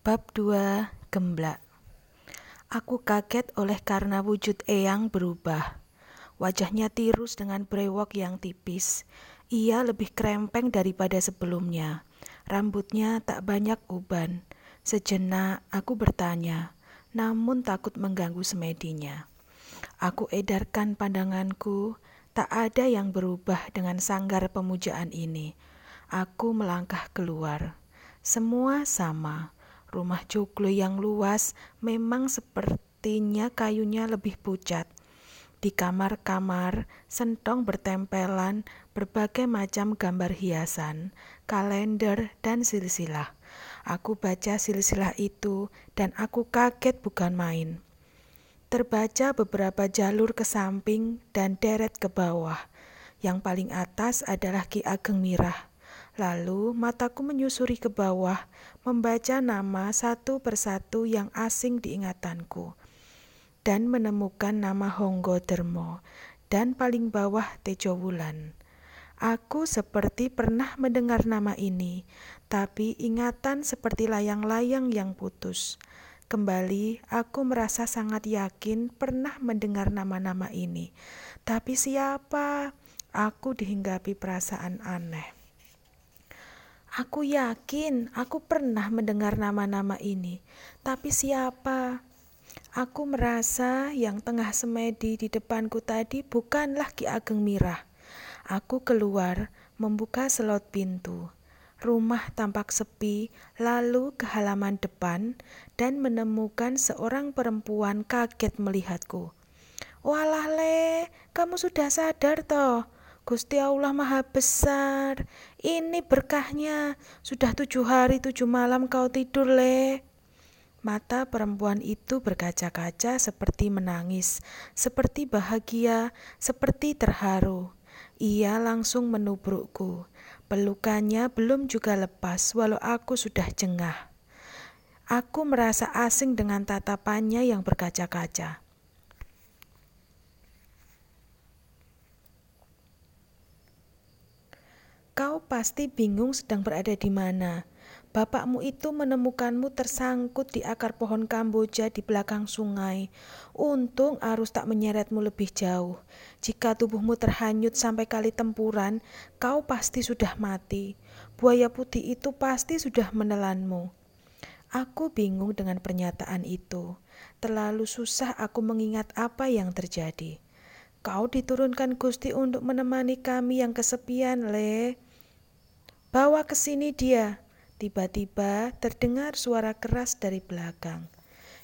Bab 2 Gemblak Aku kaget oleh karena wujud Eyang berubah. Wajahnya tirus dengan brewok yang tipis. Ia lebih krempeng daripada sebelumnya. Rambutnya tak banyak uban. Sejenak aku bertanya, namun takut mengganggu semedinya. Aku edarkan pandanganku, tak ada yang berubah dengan sanggar pemujaan ini. Aku melangkah keluar. Semua sama Rumah joglo yang luas memang sepertinya kayunya lebih pucat. Di kamar-kamar, sentong bertempelan berbagai macam gambar hiasan, kalender, dan silsilah. Aku baca silsilah itu dan aku kaget bukan main. Terbaca beberapa jalur ke samping dan deret ke bawah. Yang paling atas adalah Ki Ageng Mirah Lalu mataku menyusuri ke bawah, membaca nama satu persatu yang asing di ingatanku, dan menemukan nama Honggo Dermo, dan paling bawah Tejo Wulan. Aku seperti pernah mendengar nama ini, tapi ingatan seperti layang-layang yang putus. Kembali, aku merasa sangat yakin pernah mendengar nama-nama ini. Tapi siapa? Aku dihinggapi perasaan aneh. Aku yakin aku pernah mendengar nama-nama ini, tapi siapa? Aku merasa yang tengah semedi di depanku tadi bukanlah Ki Ageng Mirah. Aku keluar, membuka selot pintu. Rumah tampak sepi, lalu ke halaman depan dan menemukan seorang perempuan kaget melihatku. Walah le, kamu sudah sadar toh? Gusti Allah Maha Besar. Ini berkahnya. Sudah tujuh hari tujuh malam kau tidur, Le. Mata perempuan itu berkaca-kaca seperti menangis, seperti bahagia, seperti terharu. Ia langsung menubrukku. Pelukannya belum juga lepas, walau aku sudah jengah. Aku merasa asing dengan tatapannya yang berkaca-kaca. Kau pasti bingung sedang berada di mana. Bapakmu itu menemukanmu tersangkut di akar pohon kamboja di belakang sungai. Untung arus tak menyeretmu lebih jauh. Jika tubuhmu terhanyut sampai kali tempuran, kau pasti sudah mati. Buaya putih itu pasti sudah menelanmu. Aku bingung dengan pernyataan itu. Terlalu susah aku mengingat apa yang terjadi. Kau diturunkan Gusti untuk menemani kami yang kesepian, Le. Bawa ke sini dia. Tiba-tiba terdengar suara keras dari belakang.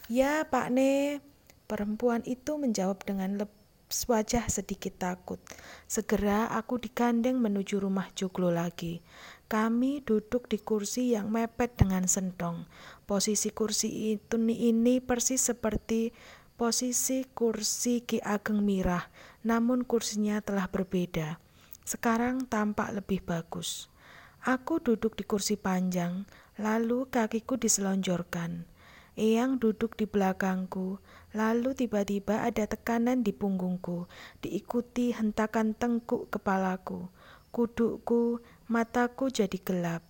Ya, Pak Ne. Perempuan itu menjawab dengan wajah sedikit takut. Segera aku digandeng menuju rumah joglo lagi. Kami duduk di kursi yang mepet dengan sentong. Posisi kursi itu ini persis seperti posisi kursi Ki Ageng Mirah, namun kursinya telah berbeda. Sekarang tampak lebih bagus. Aku duduk di kursi panjang, lalu kakiku diselonjorkan. Eyang duduk di belakangku, lalu tiba-tiba ada tekanan di punggungku, diikuti hentakan tengkuk kepalaku. Kudukku, mataku jadi gelap.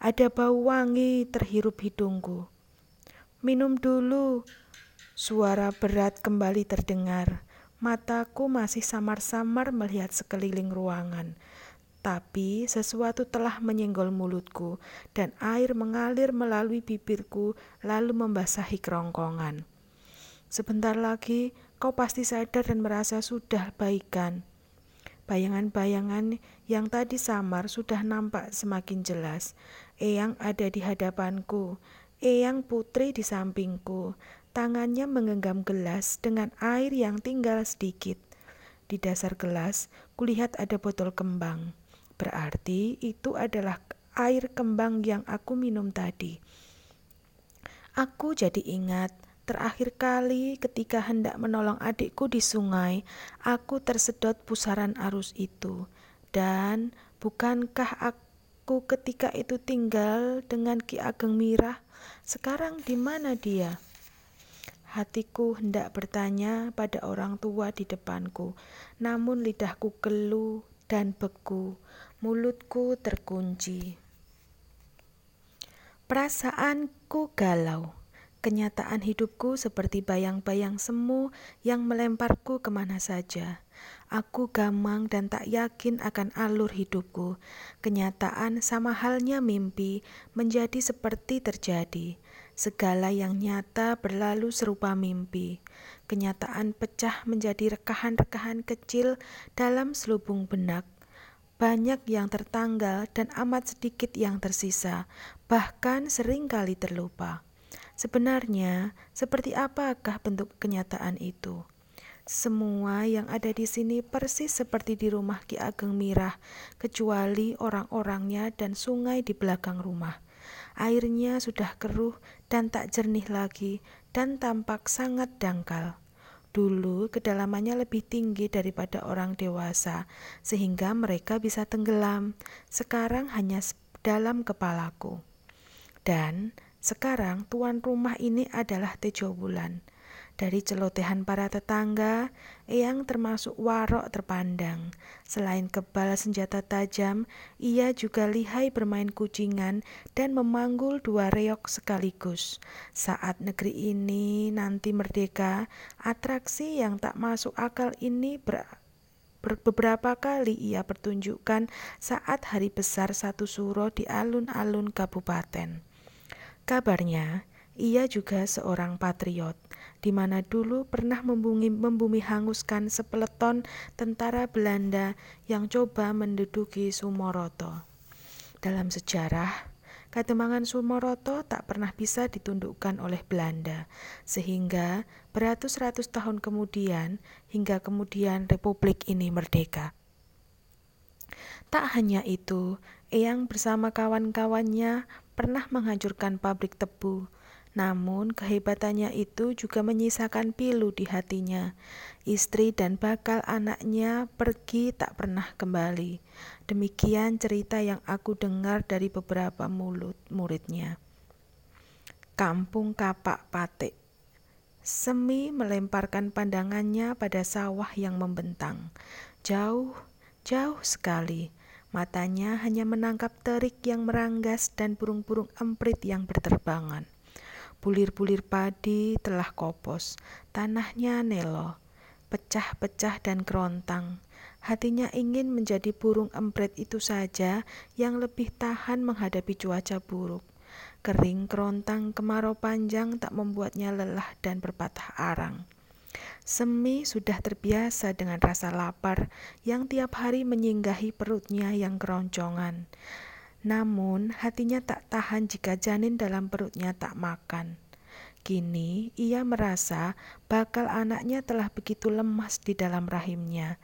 Ada bau wangi terhirup hidungku. Minum dulu. Suara berat kembali terdengar. Mataku masih samar-samar melihat sekeliling ruangan. Tapi sesuatu telah menyenggol mulutku, dan air mengalir melalui bibirku, lalu membasahi kerongkongan. Sebentar lagi kau pasti sadar dan merasa sudah baikan. Bayangan-bayangan yang tadi samar sudah nampak semakin jelas. Eyang ada di hadapanku, Eyang putri di sampingku. Tangannya menggenggam gelas dengan air yang tinggal sedikit. Di dasar gelas, kulihat ada botol kembang. Berarti itu adalah air kembang yang aku minum tadi. Aku jadi ingat terakhir kali ketika hendak menolong adikku di sungai, aku tersedot pusaran arus itu. Dan bukankah aku ketika itu tinggal dengan Ki Ageng Mirah? Sekarang di mana dia? Hatiku hendak bertanya pada orang tua di depanku, namun lidahku gelu dan beku, mulutku terkunci. Perasaanku galau. Kenyataan hidupku seperti bayang-bayang semu yang melemparku ke mana saja. Aku gamang dan tak yakin akan alur hidupku. Kenyataan sama halnya mimpi menjadi seperti terjadi. Segala yang nyata berlalu serupa mimpi. Kenyataan pecah menjadi rekahan-rekahan kecil dalam selubung benak banyak yang tertanggal dan amat sedikit yang tersisa, bahkan sering kali terlupa. Sebenarnya, seperti apakah bentuk kenyataan itu? Semua yang ada di sini persis seperti di rumah Ki Ageng Mirah, kecuali orang-orangnya dan sungai di belakang rumah. Airnya sudah keruh dan tak jernih lagi, dan tampak sangat dangkal. Dulu kedalamannya lebih tinggi daripada orang dewasa, sehingga mereka bisa tenggelam. Sekarang hanya dalam kepalaku. Dan sekarang tuan rumah ini adalah Tejo Bulan. Dari celotehan para tetangga, Eyang termasuk warok terpandang. Selain kebal senjata tajam, ia juga lihai bermain kucingan dan memanggul dua reok sekaligus. Saat negeri ini nanti merdeka, atraksi yang tak masuk akal ini ber beberapa kali ia pertunjukkan saat hari besar satu suro di alun-alun kabupaten. Kabarnya, ia juga seorang patriot, di mana dulu pernah membumi, membumi hanguskan sepeleton tentara Belanda yang coba menduduki Sumoroto. Dalam sejarah, Kademangan Sumoroto tak pernah bisa ditundukkan oleh Belanda, sehingga beratus-ratus tahun kemudian hingga kemudian Republik ini merdeka. Tak hanya itu, Eyang bersama kawan-kawannya pernah menghancurkan pabrik tebu, namun kehebatannya itu juga menyisakan pilu di hatinya. Istri dan bakal anaknya pergi tak pernah kembali. Demikian cerita yang aku dengar dari beberapa mulut muridnya. Kampung Kapak Patik Semi melemparkan pandangannya pada sawah yang membentang. Jauh, jauh sekali. Matanya hanya menangkap terik yang meranggas dan burung-burung emprit yang berterbangan. Bulir-bulir padi telah kopos, tanahnya nelo, pecah-pecah dan kerontang. Hatinya ingin menjadi burung empret itu saja yang lebih tahan menghadapi cuaca buruk. Kering kerontang kemarau panjang tak membuatnya lelah dan berpatah arang. Semi sudah terbiasa dengan rasa lapar yang tiap hari menyinggahi perutnya yang keroncongan. Namun, hatinya tak tahan jika janin dalam perutnya tak makan. Kini ia merasa bakal anaknya telah begitu lemas di dalam rahimnya,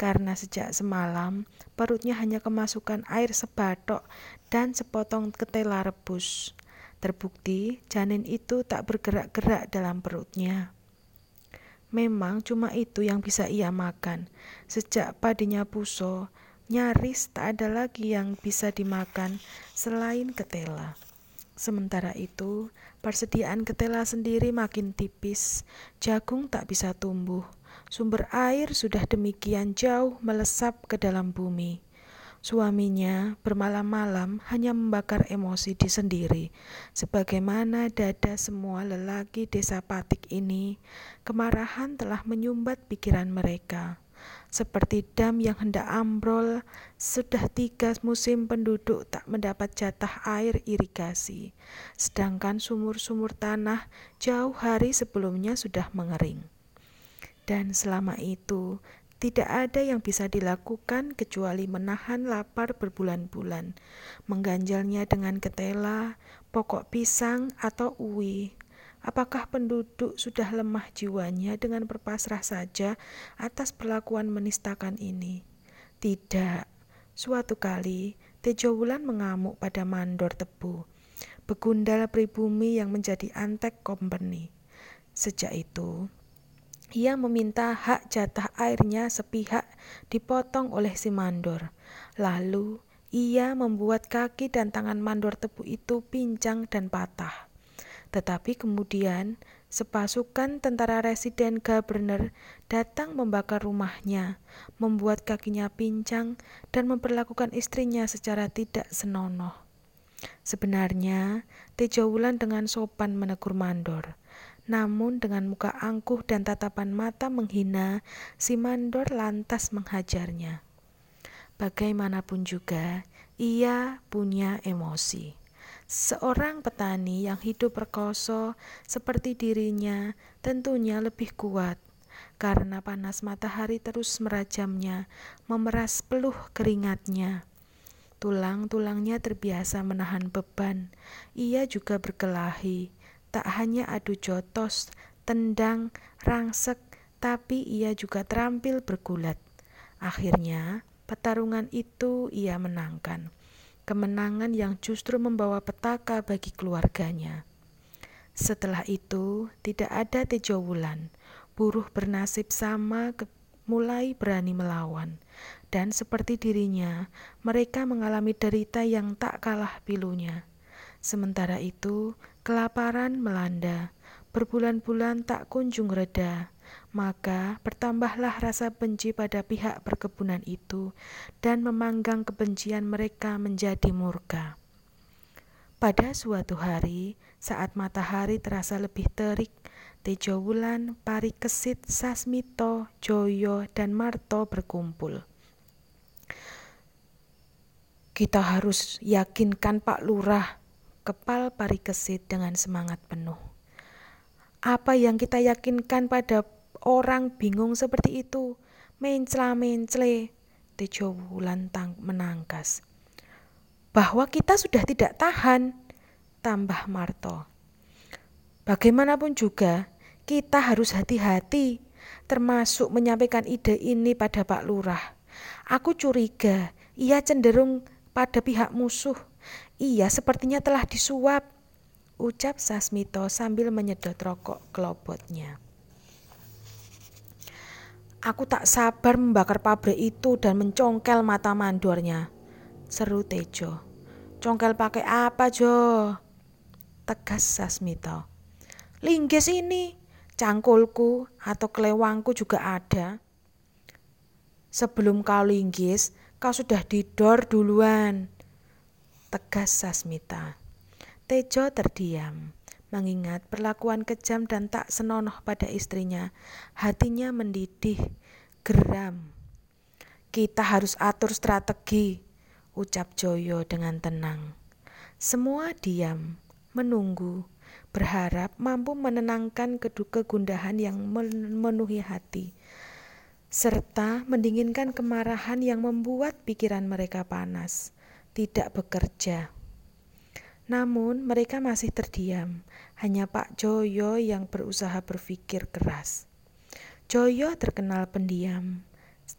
karena sejak semalam perutnya hanya kemasukan air sebatok dan sepotong ketela rebus. Terbukti janin itu tak bergerak-gerak dalam perutnya. Memang cuma itu yang bisa ia makan. Sejak padinya puso, Nyaris tak ada lagi yang bisa dimakan selain ketela. Sementara itu, persediaan ketela sendiri makin tipis, jagung tak bisa tumbuh, sumber air sudah demikian jauh melesap ke dalam bumi. Suaminya bermalam-malam hanya membakar emosi di sendiri, sebagaimana dada semua lelaki desa Patik ini, kemarahan telah menyumbat pikiran mereka seperti dam yang hendak ambrol, sudah tiga musim penduduk tak mendapat jatah air irigasi, sedangkan sumur-sumur tanah jauh hari sebelumnya sudah mengering. Dan selama itu, tidak ada yang bisa dilakukan kecuali menahan lapar berbulan-bulan, mengganjalnya dengan ketela, pokok pisang, atau uwi, Apakah penduduk sudah lemah jiwanya dengan berpasrah saja atas perlakuan menistakan ini? Tidak. Suatu kali, Tejo Wulan mengamuk pada mandor tebu, begundal pribumi yang menjadi antek company. Sejak itu, ia meminta hak jatah airnya sepihak dipotong oleh si mandor. Lalu, ia membuat kaki dan tangan mandor tebu itu pincang dan patah. Tetapi kemudian sepasukan tentara residen Gubernur datang membakar rumahnya, membuat kakinya pincang, dan memperlakukan istrinya secara tidak senonoh. Sebenarnya, Tejo Wulan dengan sopan menegur Mandor. Namun dengan muka angkuh dan tatapan mata menghina, si Mandor lantas menghajarnya. Bagaimanapun juga, ia punya emosi. Seorang petani yang hidup perkoso seperti dirinya tentunya lebih kuat karena panas matahari terus merajamnya, memeras peluh keringatnya. Tulang-tulangnya terbiasa menahan beban. Ia juga berkelahi, tak hanya adu jotos, tendang, rangsek, tapi ia juga terampil bergulat. Akhirnya, pertarungan itu ia menangkan. Kemenangan yang justru membawa petaka bagi keluarganya. Setelah itu, tidak ada Tejo Wulan buruh bernasib sama mulai berani melawan, dan seperti dirinya, mereka mengalami derita yang tak kalah pilunya. Sementara itu, kelaparan melanda, berbulan-bulan tak kunjung reda, maka bertambahlah rasa benci pada pihak perkebunan itu, dan memanggang kebencian mereka menjadi murka. Pada suatu hari, saat matahari terasa lebih terik, Tejo Wulan, Parikesit, Sasmito, Joyo, dan Marto berkumpul. Kita harus yakinkan Pak Lurah, kepal Parikesit dengan semangat penuh. Apa yang kita yakinkan pada orang bingung seperti itu? Mencela-mencle, Tejo Wulan menangkas. Bahwa kita sudah tidak tahan, tambah Marto. Bagaimanapun juga, kita harus hati-hati, termasuk menyampaikan ide ini pada Pak Lurah. Aku curiga ia cenderung pada pihak musuh. Ia sepertinya telah disuap, ucap Sasmito sambil menyedot rokok kelobotnya. Aku tak sabar membakar pabrik itu dan mencongkel mata mandornya, seru Tejo. Congkel pakai apa, Jo? Tegas Sasmito. Linggis ini, cangkulku atau kelewangku juga ada. Sebelum kau linggis, kau sudah didor duluan. Tegas Sasmita. Tejo terdiam, mengingat perlakuan kejam dan tak senonoh pada istrinya. Hatinya mendidih, geram. Kita harus atur strategi, ucap Joyo dengan tenang. Semua diam, menunggu berharap mampu menenangkan kegundahan yang memenuhi hati, serta mendinginkan kemarahan yang membuat pikiran mereka panas, tidak bekerja. Namun mereka masih terdiam, hanya Pak Joyo yang berusaha berpikir keras. Joyo terkenal pendiam,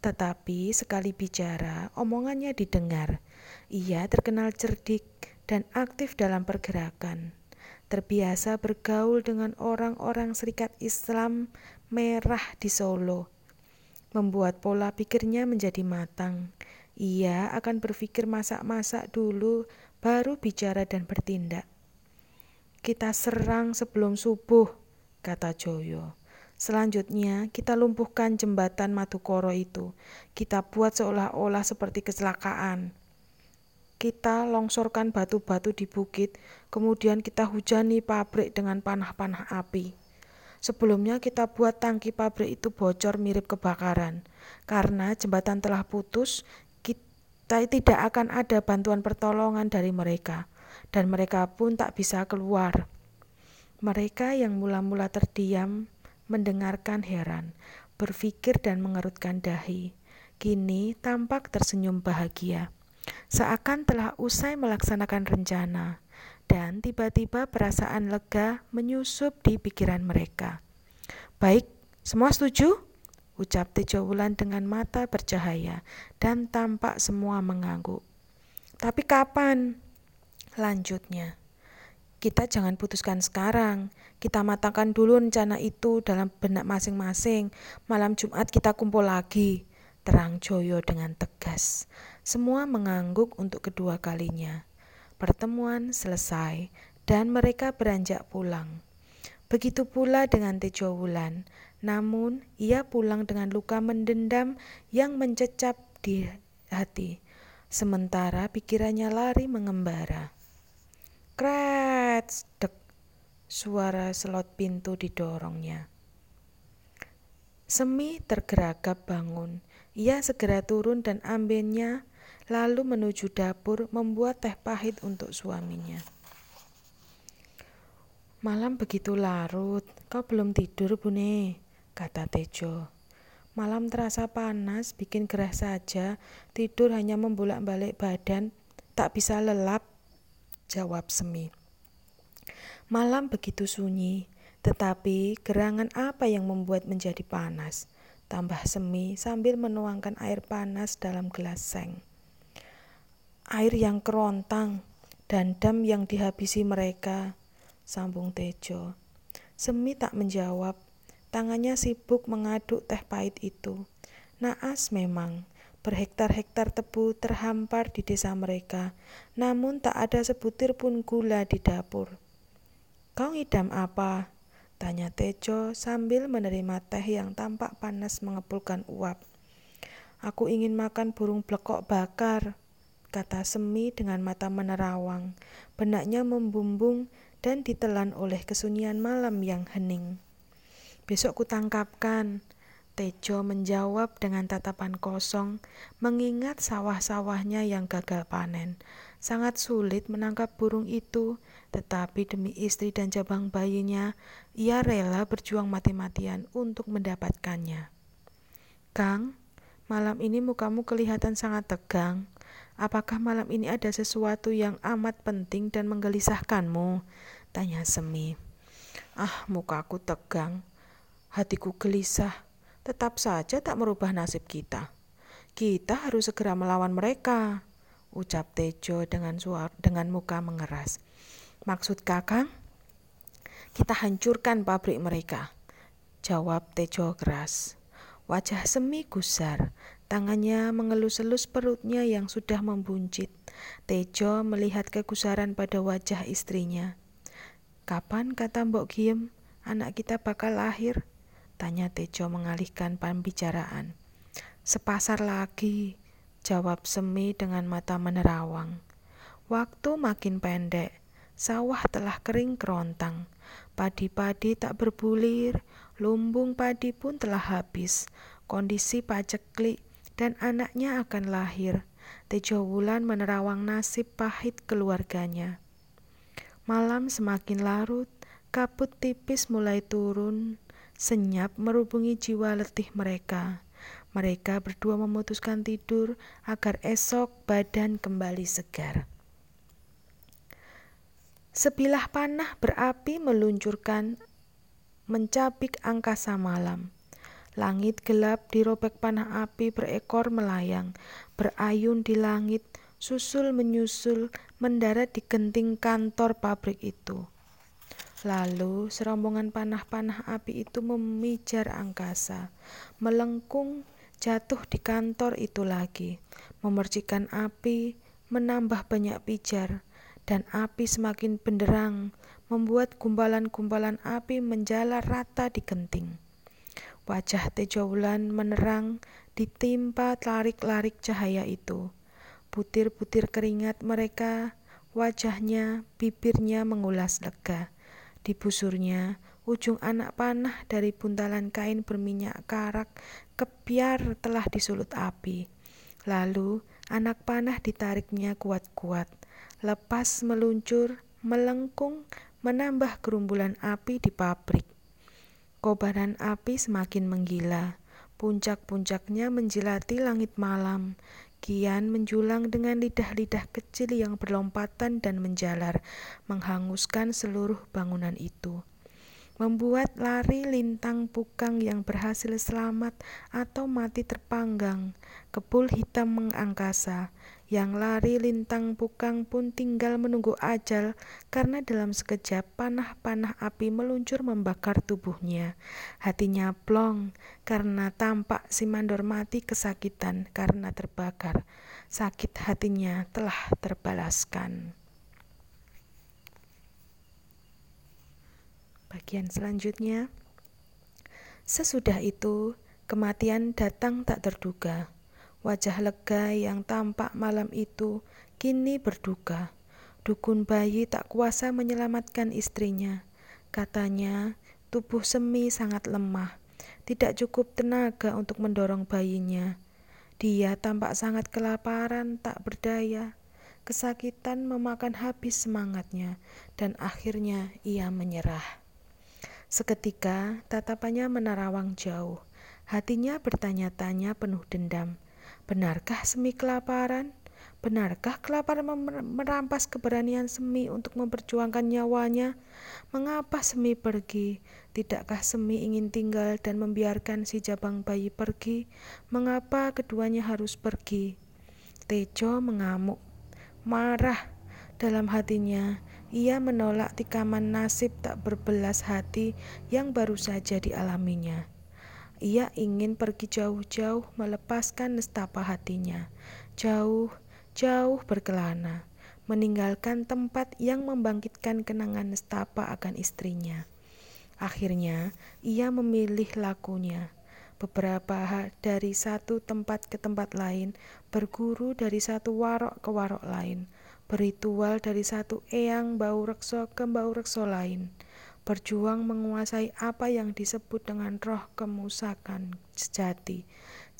tetapi sekali bicara, omongannya didengar. Ia terkenal cerdik dan aktif dalam pergerakan terbiasa bergaul dengan orang-orang Serikat Islam merah di Solo, membuat pola pikirnya menjadi matang. Ia akan berpikir masak-masak dulu, baru bicara dan bertindak. Kita serang sebelum subuh, kata Joyo. Selanjutnya, kita lumpuhkan jembatan Madukoro itu. Kita buat seolah-olah seperti kecelakaan kita longsorkan batu-batu di bukit, kemudian kita hujani pabrik dengan panah-panah api. Sebelumnya kita buat tangki pabrik itu bocor mirip kebakaran. Karena jembatan telah putus, tidak akan ada bantuan pertolongan dari mereka, dan mereka pun tak bisa keluar. Mereka yang mula-mula terdiam mendengarkan heran, berpikir dan mengerutkan dahi. Kini tampak tersenyum bahagia seakan telah usai melaksanakan rencana, dan tiba-tiba perasaan lega menyusup di pikiran mereka. Baik, semua setuju? Ucap Tejo Wulan dengan mata bercahaya dan tampak semua mengangguk. Tapi kapan? Lanjutnya. Kita jangan putuskan sekarang. Kita matangkan dulu rencana itu dalam benak masing-masing. Malam Jumat kita kumpul lagi. Terang Joyo dengan tegas. Semua mengangguk untuk kedua kalinya. Pertemuan selesai dan mereka beranjak pulang. Begitu pula dengan Tejo Wulan, namun ia pulang dengan luka mendendam yang mencecap di hati, sementara pikirannya lari mengembara. Kret, dek. Suara selot pintu didorongnya. Semi tergeragap bangun. Ia segera turun dan ambilnya lalu menuju dapur membuat teh pahit untuk suaminya. Malam begitu larut, kau belum tidur, Bune, kata Tejo. Malam terasa panas, bikin gerah saja, tidur hanya membolak-balik badan, tak bisa lelap, jawab Semi. Malam begitu sunyi, tetapi gerangan apa yang membuat menjadi panas? Tambah Semi sambil menuangkan air panas dalam gelas seng air yang kerontang, dan dam yang dihabisi mereka, sambung Tejo. Semi tak menjawab, tangannya sibuk mengaduk teh pahit itu. Naas memang, berhektar-hektar tebu terhampar di desa mereka, namun tak ada sebutir pun gula di dapur. Kau ngidam apa? Tanya Tejo sambil menerima teh yang tampak panas mengepulkan uap. Aku ingin makan burung blekok bakar, kata Semi dengan mata menerawang. Benaknya membumbung dan ditelan oleh kesunyian malam yang hening. Besok kutangkapkan, Tejo menjawab dengan tatapan kosong, mengingat sawah-sawahnya yang gagal panen. Sangat sulit menangkap burung itu, tetapi demi istri dan jabang bayinya, ia rela berjuang mati-matian untuk mendapatkannya. Kang, malam ini mukamu kelihatan sangat tegang. Apakah malam ini ada sesuatu yang amat penting dan menggelisahkanmu? Tanya Semi. Ah, mukaku tegang. Hatiku gelisah. Tetap saja tak merubah nasib kita. Kita harus segera melawan mereka. Ucap Tejo dengan suara dengan muka mengeras. Maksud kakang? Kita hancurkan pabrik mereka. Jawab Tejo keras. Wajah Semi gusar. Tangannya mengelus-elus perutnya yang sudah membuncit. Tejo melihat kegusaran pada wajah istrinya. Kapan kata Mbok Giem, anak kita bakal lahir? Tanya Tejo mengalihkan pembicaraan. Sepasar lagi, jawab Semi dengan mata menerawang. Waktu makin pendek, sawah telah kering kerontang. Padi-padi tak berbulir, lumbung padi pun telah habis. Kondisi paceklik dan anaknya akan lahir. Tejo Wulan menerawang nasib pahit keluarganya. Malam semakin larut, kabut tipis mulai turun, senyap merubungi jiwa letih mereka. Mereka berdua memutuskan tidur agar esok badan kembali segar. Sebilah panah berapi meluncurkan mencabik angkasa malam. Langit gelap dirobek panah api berekor melayang, berayun di langit, susul menyusul, mendarat di genting kantor pabrik itu. Lalu serombongan panah-panah api itu memijar angkasa, melengkung jatuh di kantor itu lagi, memercikan api, menambah banyak pijar, dan api semakin benderang, membuat gumpalan-gumpalan api menjalar rata di genting. Wajah Tejo Wulan menerang ditimpa larik-larik cahaya itu. Butir-butir keringat mereka, wajahnya, bibirnya mengulas lega. Di busurnya, ujung anak panah dari buntalan kain berminyak karak kebiar telah disulut api. Lalu, anak panah ditariknya kuat-kuat, lepas meluncur, melengkung, menambah gerumbulan api di pabrik. Kobaran api semakin menggila. Puncak-puncaknya menjelati langit malam. Kian menjulang dengan lidah-lidah kecil yang berlompatan dan menjalar, menghanguskan seluruh bangunan itu. Membuat lari lintang pukang yang berhasil selamat atau mati terpanggang, kebul hitam mengangkasa, yang lari lintang pukang pun tinggal menunggu ajal karena dalam sekejap panah-panah api meluncur membakar tubuhnya. Hatinya plong karena tampak si mandor mati kesakitan karena terbakar. Sakit hatinya telah terbalaskan. Bagian selanjutnya, sesudah itu kematian datang tak terduga. Wajah lega yang tampak malam itu kini berduka. Dukun bayi tak kuasa menyelamatkan istrinya. Katanya, tubuh Semi sangat lemah, tidak cukup tenaga untuk mendorong bayinya. Dia tampak sangat kelaparan, tak berdaya. Kesakitan memakan habis semangatnya, dan akhirnya ia menyerah. Seketika tatapannya menerawang jauh. Hatinya bertanya-tanya penuh dendam. Benarkah Semi kelaparan? Benarkah kelaparan merampas keberanian Semi untuk memperjuangkan nyawanya? Mengapa Semi pergi? Tidakkah Semi ingin tinggal dan membiarkan si jabang bayi pergi? Mengapa keduanya harus pergi? Tejo mengamuk, marah dalam hatinya. Ia menolak tikaman nasib tak berbelas hati yang baru saja dialaminya. Ia ingin pergi jauh-jauh melepaskan nestapa hatinya, jauh, jauh berkelana, meninggalkan tempat yang membangkitkan kenangan nestapa akan istrinya. Akhirnya, ia memilih lakunya. Beberapa dari satu tempat ke tempat lain, berguru dari satu warok ke warok lain, beritual dari satu eyang bau rekso ke bau rekso lain, berjuang menguasai apa yang disebut dengan roh kemusakan sejati,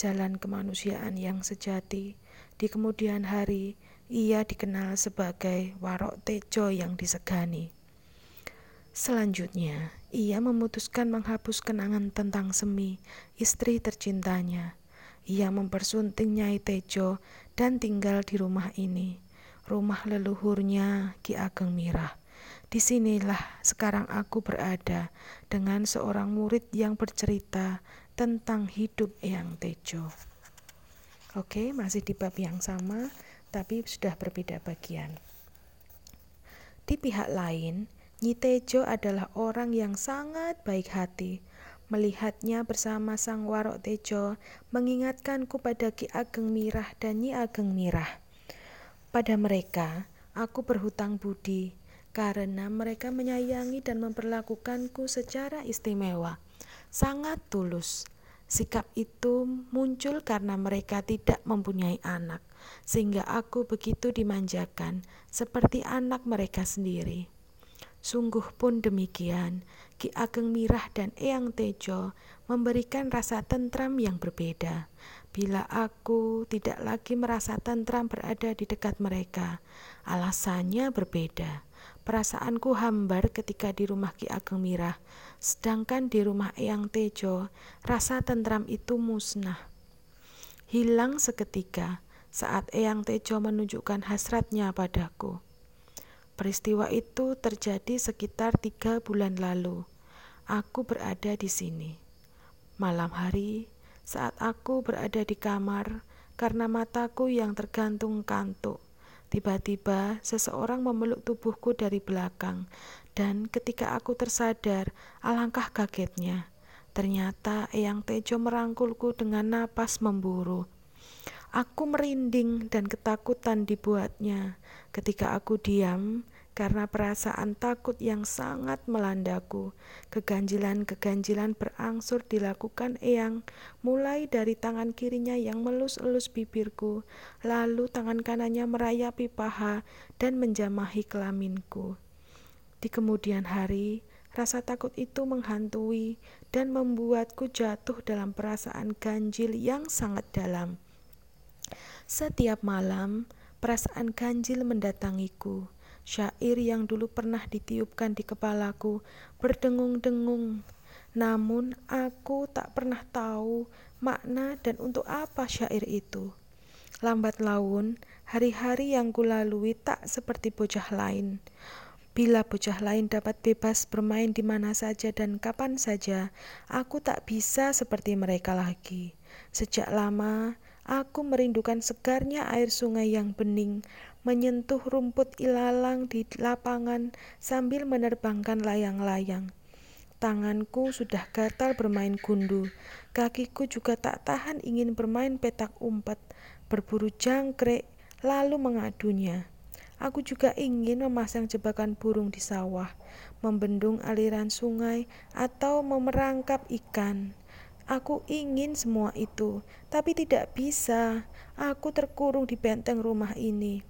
jalan kemanusiaan yang sejati. Di kemudian hari, ia dikenal sebagai Warok Tejo yang disegani. Selanjutnya, ia memutuskan menghapus kenangan tentang Semi, istri tercintanya. Ia mempersunting Nyai Tejo dan tinggal di rumah ini rumah leluhurnya Ki Ageng Mirah. Di sinilah sekarang aku berada dengan seorang murid yang bercerita tentang hidup Eyang Tejo. Oke, masih di bab yang sama, tapi sudah berbeda bagian. Di pihak lain, Nyi Tejo adalah orang yang sangat baik hati. Melihatnya bersama Sang Warok Tejo mengingatkanku pada Ki Ageng Mirah dan Nyi Ageng Mirah. Pada mereka, aku berhutang budi karena mereka menyayangi dan memperlakukanku secara istimewa, sangat tulus. Sikap itu muncul karena mereka tidak mempunyai anak, sehingga aku begitu dimanjakan seperti anak mereka sendiri. Sungguh pun demikian, Ki Ageng Mirah dan Eyang Tejo memberikan rasa tentram yang berbeda bila aku tidak lagi merasa tentram berada di dekat mereka. Alasannya berbeda. Perasaanku hambar ketika di rumah Ki Ageng Mirah, sedangkan di rumah Eyang Tejo, rasa tentram itu musnah. Hilang seketika saat Eyang Tejo menunjukkan hasratnya padaku. Peristiwa itu terjadi sekitar tiga bulan lalu. Aku berada di sini. Malam hari, saat aku berada di kamar karena mataku yang tergantung kantuk. Tiba-tiba seseorang memeluk tubuhku dari belakang, dan ketika aku tersadar, alangkah kagetnya. Ternyata Eyang Tejo merangkulku dengan napas memburu. Aku merinding dan ketakutan dibuatnya. Ketika aku diam, karena perasaan takut yang sangat melandaku. Keganjilan-keganjilan berangsur dilakukan Eyang, mulai dari tangan kirinya yang melus-elus bibirku, lalu tangan kanannya merayapi paha dan menjamahi kelaminku. Di kemudian hari, rasa takut itu menghantui dan membuatku jatuh dalam perasaan ganjil yang sangat dalam. Setiap malam, perasaan ganjil mendatangiku Syair yang dulu pernah ditiupkan di kepalaku berdengung-dengung. Namun aku tak pernah tahu makna dan untuk apa syair itu. Lambat laun, hari-hari yang kulalui tak seperti bocah lain. Bila bocah lain dapat bebas bermain di mana saja dan kapan saja, aku tak bisa seperti mereka lagi. Sejak lama, aku merindukan segarnya air sungai yang bening, menyentuh rumput ilalang di lapangan sambil menerbangkan layang-layang. Tanganku sudah gatal bermain gundu, kakiku juga tak tahan ingin bermain petak umpet, berburu jangkrik, lalu mengadunya. Aku juga ingin memasang jebakan burung di sawah, membendung aliran sungai, atau memerangkap ikan. Aku ingin semua itu, tapi tidak bisa. Aku terkurung di benteng rumah ini.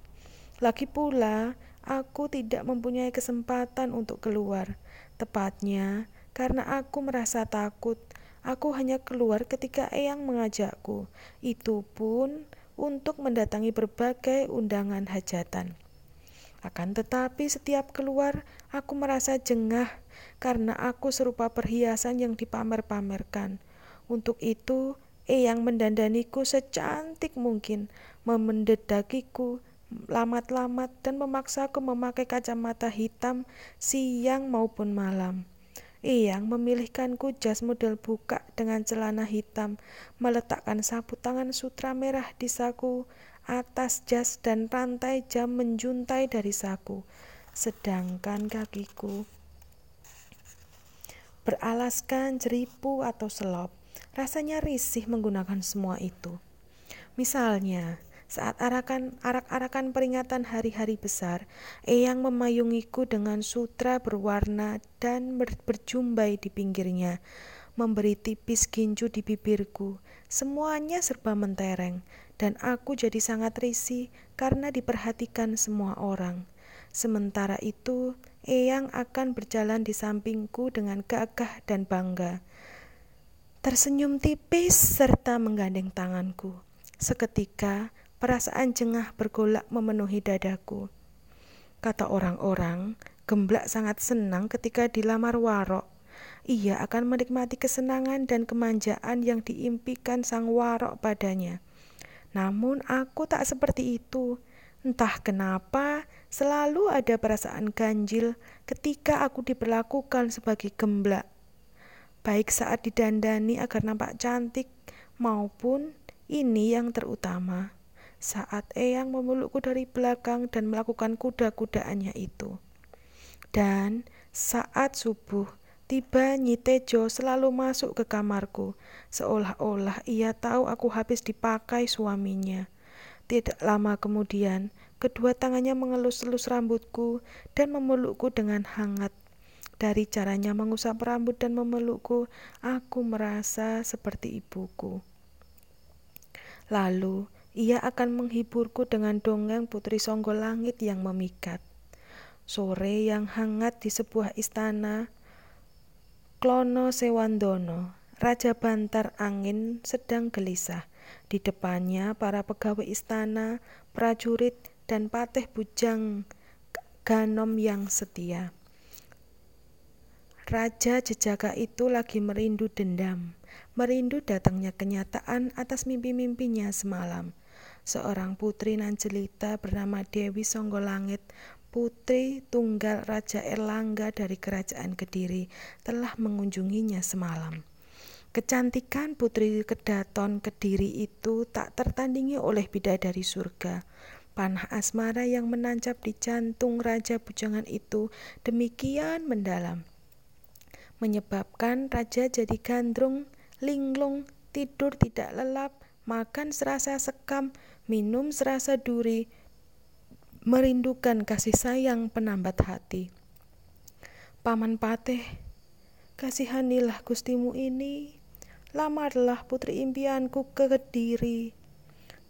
Lagi pula, aku tidak mempunyai kesempatan untuk keluar. Tepatnya karena aku merasa takut. Aku hanya keluar ketika Eyang mengajakku. Itu pun untuk mendatangi berbagai undangan hajatan. Akan tetapi setiap keluar aku merasa jengah karena aku serupa perhiasan yang dipamer-pamerkan. Untuk itu, Eyang mendandaniku secantik mungkin, memendedakiku lamat-lamat dan memaksaku memakai kacamata hitam siang maupun malam. Eyang memilihkanku jas model buka dengan celana hitam, meletakkan sapu tangan sutra merah di saku, atas jas dan rantai jam menjuntai dari saku, sedangkan kakiku beralaskan jeripu atau selop. Rasanya risih menggunakan semua itu. Misalnya, saat arakan arak-arakan peringatan hari-hari besar, Eyang memayungiku dengan sutra berwarna dan ber berjumbai di pinggirnya, memberi tipis ginju di bibirku. Semuanya serba mentereng, dan aku jadi sangat risih karena diperhatikan semua orang. Sementara itu, Eyang akan berjalan di sampingku dengan gagah dan bangga. Tersenyum tipis serta menggandeng tanganku. Seketika, Perasaan jengah bergolak memenuhi dadaku. Kata orang-orang, Gemblak sangat senang ketika dilamar Warok. Ia akan menikmati kesenangan dan kemanjaan yang diimpikan sang Warok padanya. Namun aku tak seperti itu. Entah kenapa, selalu ada perasaan ganjil ketika aku diperlakukan sebagai gemblak. Baik saat didandani agar nampak cantik maupun ini yang terutama saat Eyang memelukku dari belakang dan melakukan kuda-kudaannya itu. Dan saat subuh, tiba Nyi Tejo selalu masuk ke kamarku, seolah-olah ia tahu aku habis dipakai suaminya. Tidak lama kemudian, kedua tangannya mengelus-elus rambutku dan memelukku dengan hangat. Dari caranya mengusap rambut dan memelukku, aku merasa seperti ibuku. Lalu, ia akan menghiburku dengan dongeng Putri Songgo Langit yang memikat. Sore yang hangat di sebuah istana, Klono Sewandono, Raja Bantar Angin sedang gelisah. Di depannya para pegawai istana, prajurit, dan pateh bujang Ganom yang setia. Raja Jejaka itu lagi merindu dendam, merindu datangnya kenyataan atas mimpi-mimpinya semalam seorang putri nan jelita bernama Dewi Songgolangit, putri tunggal Raja Erlangga dari Kerajaan Kediri, telah mengunjunginya semalam. Kecantikan putri Kedaton Kediri itu tak tertandingi oleh bidadari surga. Panah asmara yang menancap di jantung Raja Bujangan itu demikian mendalam. Menyebabkan Raja jadi gandrung, linglung, tidur tidak lelap, makan serasa sekam, minum serasa duri, merindukan kasih sayang penambat hati. Paman Pateh, kasihanilah gustimu ini, lamarlah putri impianku ke Kediri.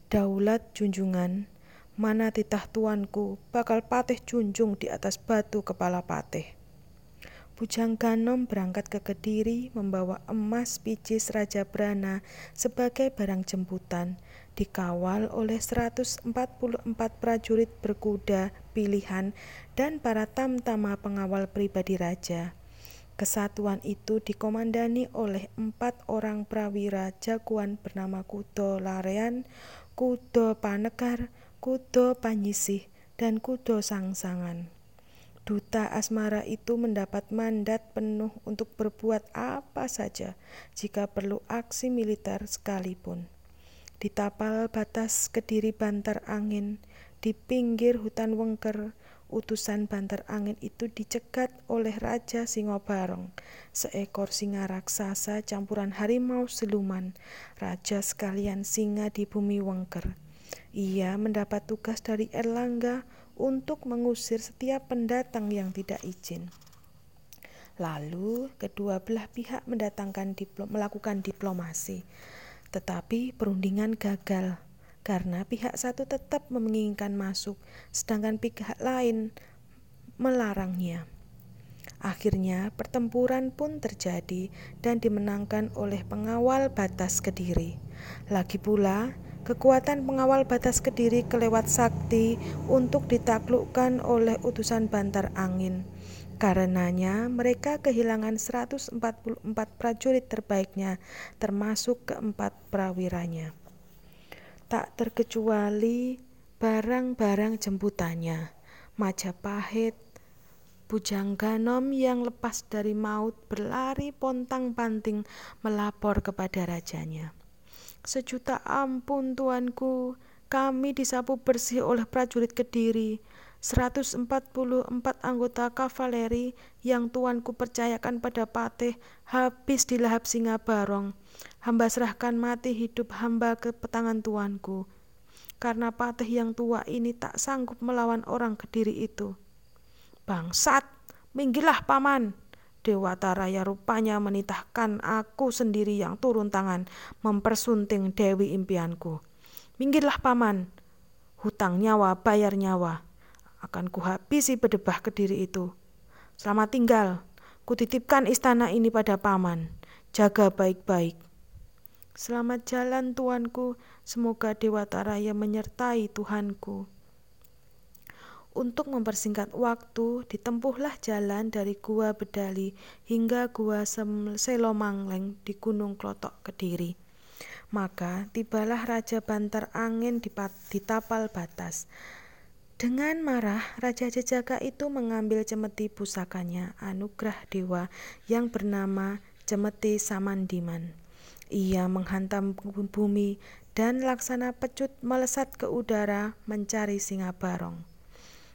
Daulat junjungan, mana titah tuanku bakal pateh junjung di atas batu kepala pateh. Bujang Ganom berangkat ke Kediri membawa emas picis Raja Brana sebagai barang jemputan dikawal oleh 144 prajurit berkuda pilihan dan para tamtama pengawal pribadi raja. Kesatuan itu dikomandani oleh empat orang prawira jagoan bernama Kudo Larean, Kudo Panekar, Kudo Panyisih, dan Kudo Sangsangan. Duta asmara itu mendapat mandat penuh untuk berbuat apa saja jika perlu aksi militer sekalipun di tapal batas Kediri Bantar Angin, di pinggir hutan Wengker, utusan Bantar Angin itu dicegat oleh Raja Singobarong, seekor singa raksasa campuran harimau siluman, raja sekalian singa di bumi Wengker. Ia mendapat tugas dari Erlangga untuk mengusir setiap pendatang yang tidak izin. Lalu, kedua belah pihak mendatangkan diplo melakukan diplomasi. Tetapi perundingan gagal karena pihak satu tetap menginginkan masuk, sedangkan pihak lain melarangnya. Akhirnya pertempuran pun terjadi dan dimenangkan oleh pengawal batas Kediri. Lagi pula, kekuatan pengawal batas Kediri kelewat sakti untuk ditaklukkan oleh utusan Bantar Angin. Karenanya mereka kehilangan 144 prajurit terbaiknya termasuk keempat prawiranya. Tak terkecuali barang-barang jemputannya, Majapahit, Bujangganom yang lepas dari maut berlari pontang-panting melapor kepada rajanya. Sejuta ampun tuanku, kami disapu bersih oleh prajurit Kediri. 144 anggota kavaleri yang tuanku percayakan pada Patih habis dilahap singa barong. Hamba serahkan mati hidup hamba ke petangan tuanku. Karena Patih yang tua ini tak sanggup melawan orang Kediri itu. Bangsat, minggirlah paman. Dewata Raya rupanya menitahkan aku sendiri yang turun tangan mempersunting Dewi impianku. Minggirlah paman, hutang nyawa bayar nyawa. Akan kuhabisi bedebah kediri itu. Selamat tinggal, kutitipkan istana ini pada paman. Jaga baik-baik. Selamat jalan tuanku, semoga Dewata Raya menyertai Tuhanku. Untuk mempersingkat waktu, ditempuhlah jalan dari Gua Bedali hingga Gua Selomangleng di Gunung Klotok Kediri. Maka tibalah Raja Bantar Angin di, di tapal batas. Dengan marah, Raja Jejaka itu mengambil cemeti pusakanya, anugerah dewa yang bernama Cemeti Samandiman. Ia menghantam bumi dan laksana pecut melesat ke udara mencari singa barong.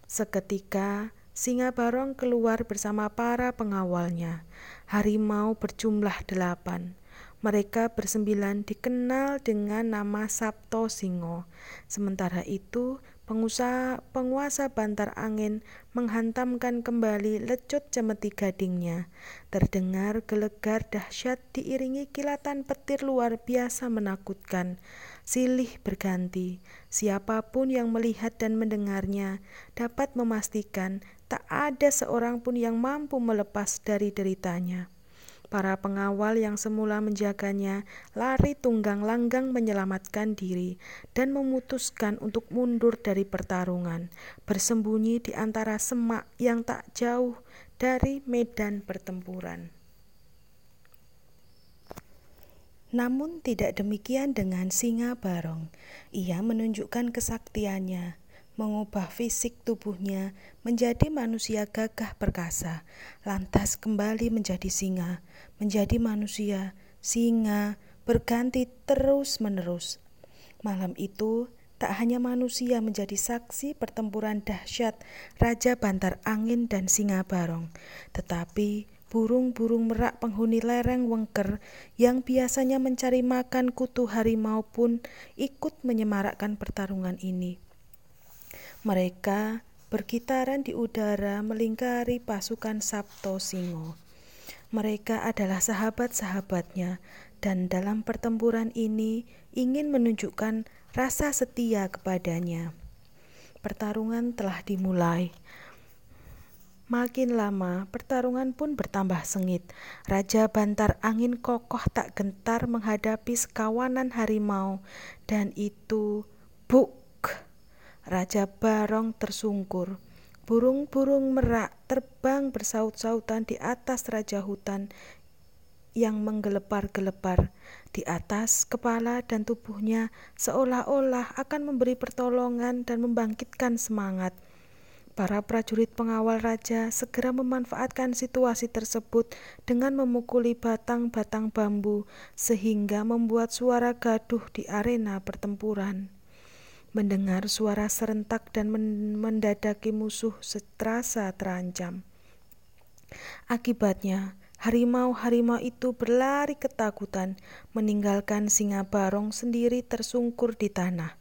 Seketika, singa barong keluar bersama para pengawalnya. Harimau berjumlah delapan. Mereka bersembilan dikenal dengan nama Sabto Singo. Sementara itu, pengusaha, penguasa bantar angin menghantamkan kembali lecut cemeti gadingnya. Terdengar gelegar dahsyat diiringi kilatan petir luar biasa menakutkan silih berganti. Siapa pun yang melihat dan mendengarnya dapat memastikan tak ada seorang pun yang mampu melepas dari deritanya. Para pengawal yang semula menjaganya lari tunggang langgang menyelamatkan diri dan memutuskan untuk mundur dari pertarungan, bersembunyi di antara semak yang tak jauh dari medan pertempuran. Namun tidak demikian dengan singa barong. Ia menunjukkan kesaktiannya, mengubah fisik tubuhnya menjadi manusia gagah perkasa, lantas kembali menjadi singa, menjadi manusia, singa, berganti terus-menerus. Malam itu, tak hanya manusia menjadi saksi pertempuran dahsyat Raja Bantar Angin dan Singa Barong, tetapi burung-burung merak penghuni lereng wengker yang biasanya mencari makan kutu harimau pun ikut menyemarakkan pertarungan ini. Mereka berkitaran di udara melingkari pasukan Sabto Singo. Mereka adalah sahabat-sahabatnya dan dalam pertempuran ini ingin menunjukkan rasa setia kepadanya. Pertarungan telah dimulai. Makin lama, pertarungan pun bertambah sengit. Raja Bantar Angin kokoh tak gentar menghadapi sekawanan harimau, dan itu buk. Raja Barong tersungkur. Burung-burung merak terbang bersaut-sautan di atas raja hutan yang menggelepar-gelepar di atas kepala dan tubuhnya seolah-olah akan memberi pertolongan dan membangkitkan semangat. Para prajurit pengawal raja segera memanfaatkan situasi tersebut dengan memukuli batang-batang bambu sehingga membuat suara gaduh di arena pertempuran. Mendengar suara serentak dan mendadaki musuh seterasa terancam. Akibatnya, harimau-harimau itu berlari ketakutan, meninggalkan singa barong sendiri tersungkur di tanah.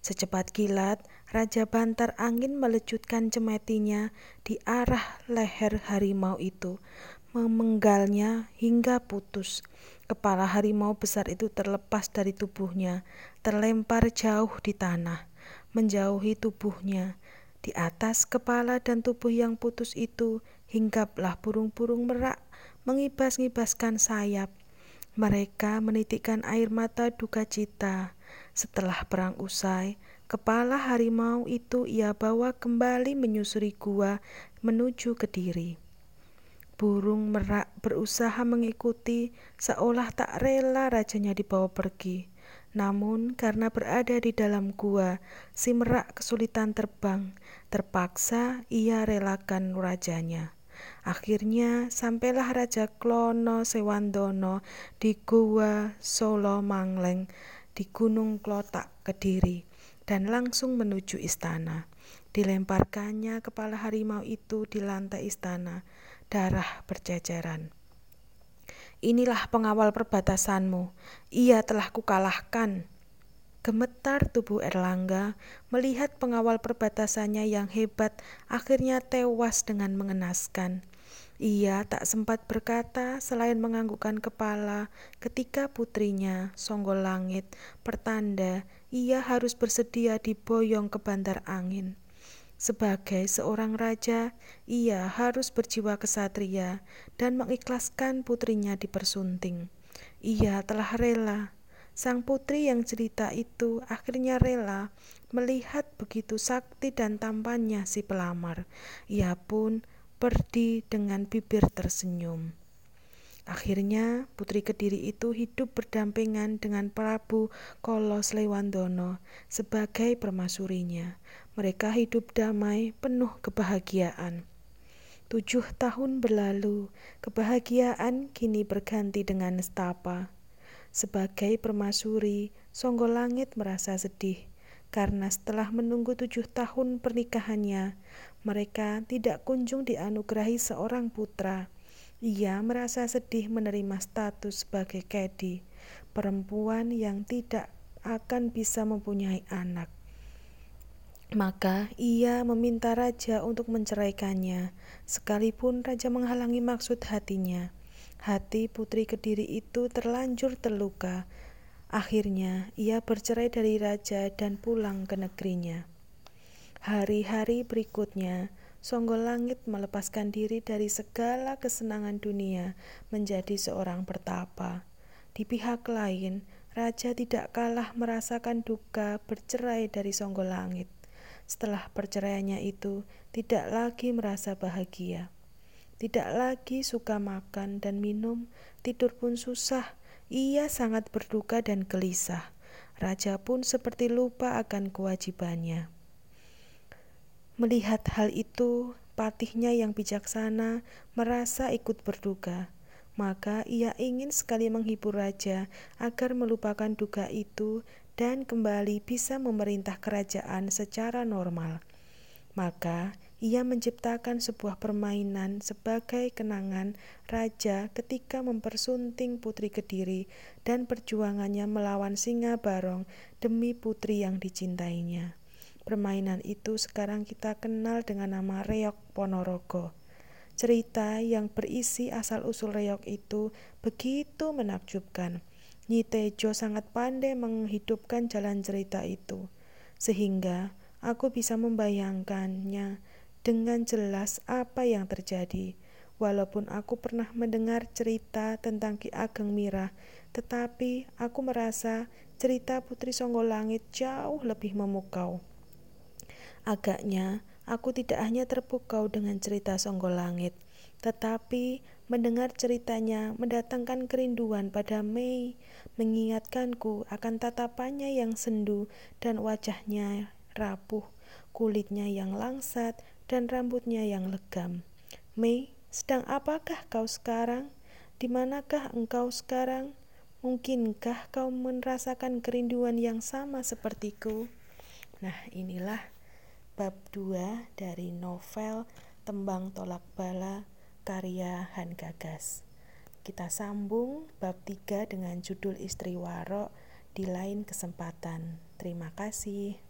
Secepat kilat, Raja Bantar Angin melecutkan cemetinya di arah leher harimau itu, memenggalnya hingga putus. Kepala harimau besar itu terlepas dari tubuhnya, terlempar jauh di tanah, menjauhi tubuhnya, Di atas kepala dan tubuh yang putus itu hinggaplah burung-burung merak mengibas-ngibaskan sayap. Mereka menitikkan air mata duka cita. Setelah perang usai, kepala harimau itu ia bawa kembali menyusuri gua menuju ke diri. Burung merak berusaha mengikuti, seolah tak rela rajanya dibawa pergi. Namun, karena berada di dalam gua, si merak kesulitan terbang. Terpaksa ia relakan rajanya. Akhirnya sampailah Raja Klono Sewandono di Gua Solo Mangleng di Gunung Klotak Kediri dan langsung menuju istana. Dilemparkannya kepala harimau itu di lantai istana darah berjajaran. Inilah pengawal perbatasanmu, ia telah kukalahkan. Gemetar tubuh Erlangga melihat pengawal perbatasannya yang hebat akhirnya tewas dengan mengenaskan. Ia tak sempat berkata selain menganggukkan kepala ketika putrinya, Songgol Langit, pertanda ia harus bersedia diboyong ke bandar angin. Sebagai seorang raja, ia harus berjiwa kesatria dan mengikhlaskan putrinya dipersunting. Ia telah rela. Sang putri yang cerita itu akhirnya rela melihat begitu sakti dan tampannya si pelamar. Ia pun pergi dengan bibir tersenyum. Akhirnya Putri Kediri itu hidup berdampingan dengan Prabu Kolos Lewandono sebagai permasurinya. Mereka hidup damai, penuh kebahagiaan. Tujuh tahun berlalu, kebahagiaan kini berganti dengan nestapa. Sebagai permasuri, Songgol Langit merasa sedih karena setelah menunggu tujuh tahun pernikahannya, mereka tidak kunjung dianugerahi seorang putra. Ia merasa sedih menerima status sebagai kedi, perempuan yang tidak akan bisa mempunyai anak. Maka ia meminta raja untuk menceraikannya, sekalipun raja menghalangi maksud hatinya. Hati putri kediri itu terlanjur terluka. Akhirnya ia bercerai dari raja dan pulang ke negerinya. Hari-hari berikutnya, Songgol Langit melepaskan diri dari segala kesenangan dunia menjadi seorang pertapa. Di pihak lain, raja tidak kalah merasakan duka bercerai dari Songgol Langit. Setelah perceraiannya itu, tidak lagi merasa bahagia. Tidak lagi suka makan dan minum, tidur pun susah. Ia sangat berduka dan gelisah. Raja pun seperti lupa akan kewajibannya. Melihat hal itu, patihnya yang bijaksana merasa ikut berduka. Maka ia ingin sekali menghibur raja agar melupakan duka itu dan kembali bisa memerintah kerajaan secara normal. Maka ia menciptakan sebuah permainan sebagai kenangan raja ketika mempersunting putri Kediri dan perjuangannya melawan singa barong demi putri yang dicintainya. Permainan itu sekarang kita kenal dengan nama Reok Ponorogo. Cerita yang berisi asal-usul reok itu begitu menakjubkan. Nyi Tejo sangat pandai menghidupkan jalan cerita itu, sehingga aku bisa membayangkannya dengan jelas apa yang terjadi. Walaupun aku pernah mendengar cerita tentang Ki Ageng Mirah, tetapi aku merasa cerita Putri Songgolangit jauh lebih memukau. Agaknya aku tidak hanya terpukau dengan cerita Songgol Langit, tetapi mendengar ceritanya mendatangkan kerinduan pada Mei, mengingatkanku akan tatapannya yang sendu dan wajahnya rapuh, kulitnya yang langsat dan rambutnya yang legam. Mei, sedang apakah kau sekarang? Di manakah engkau sekarang? Mungkinkah kau merasakan kerinduan yang sama sepertiku? Nah, inilah bab 2 dari novel Tembang Tolak Bala karya Han Gagas. Kita sambung bab 3 dengan judul Istri Warok di lain kesempatan. Terima kasih.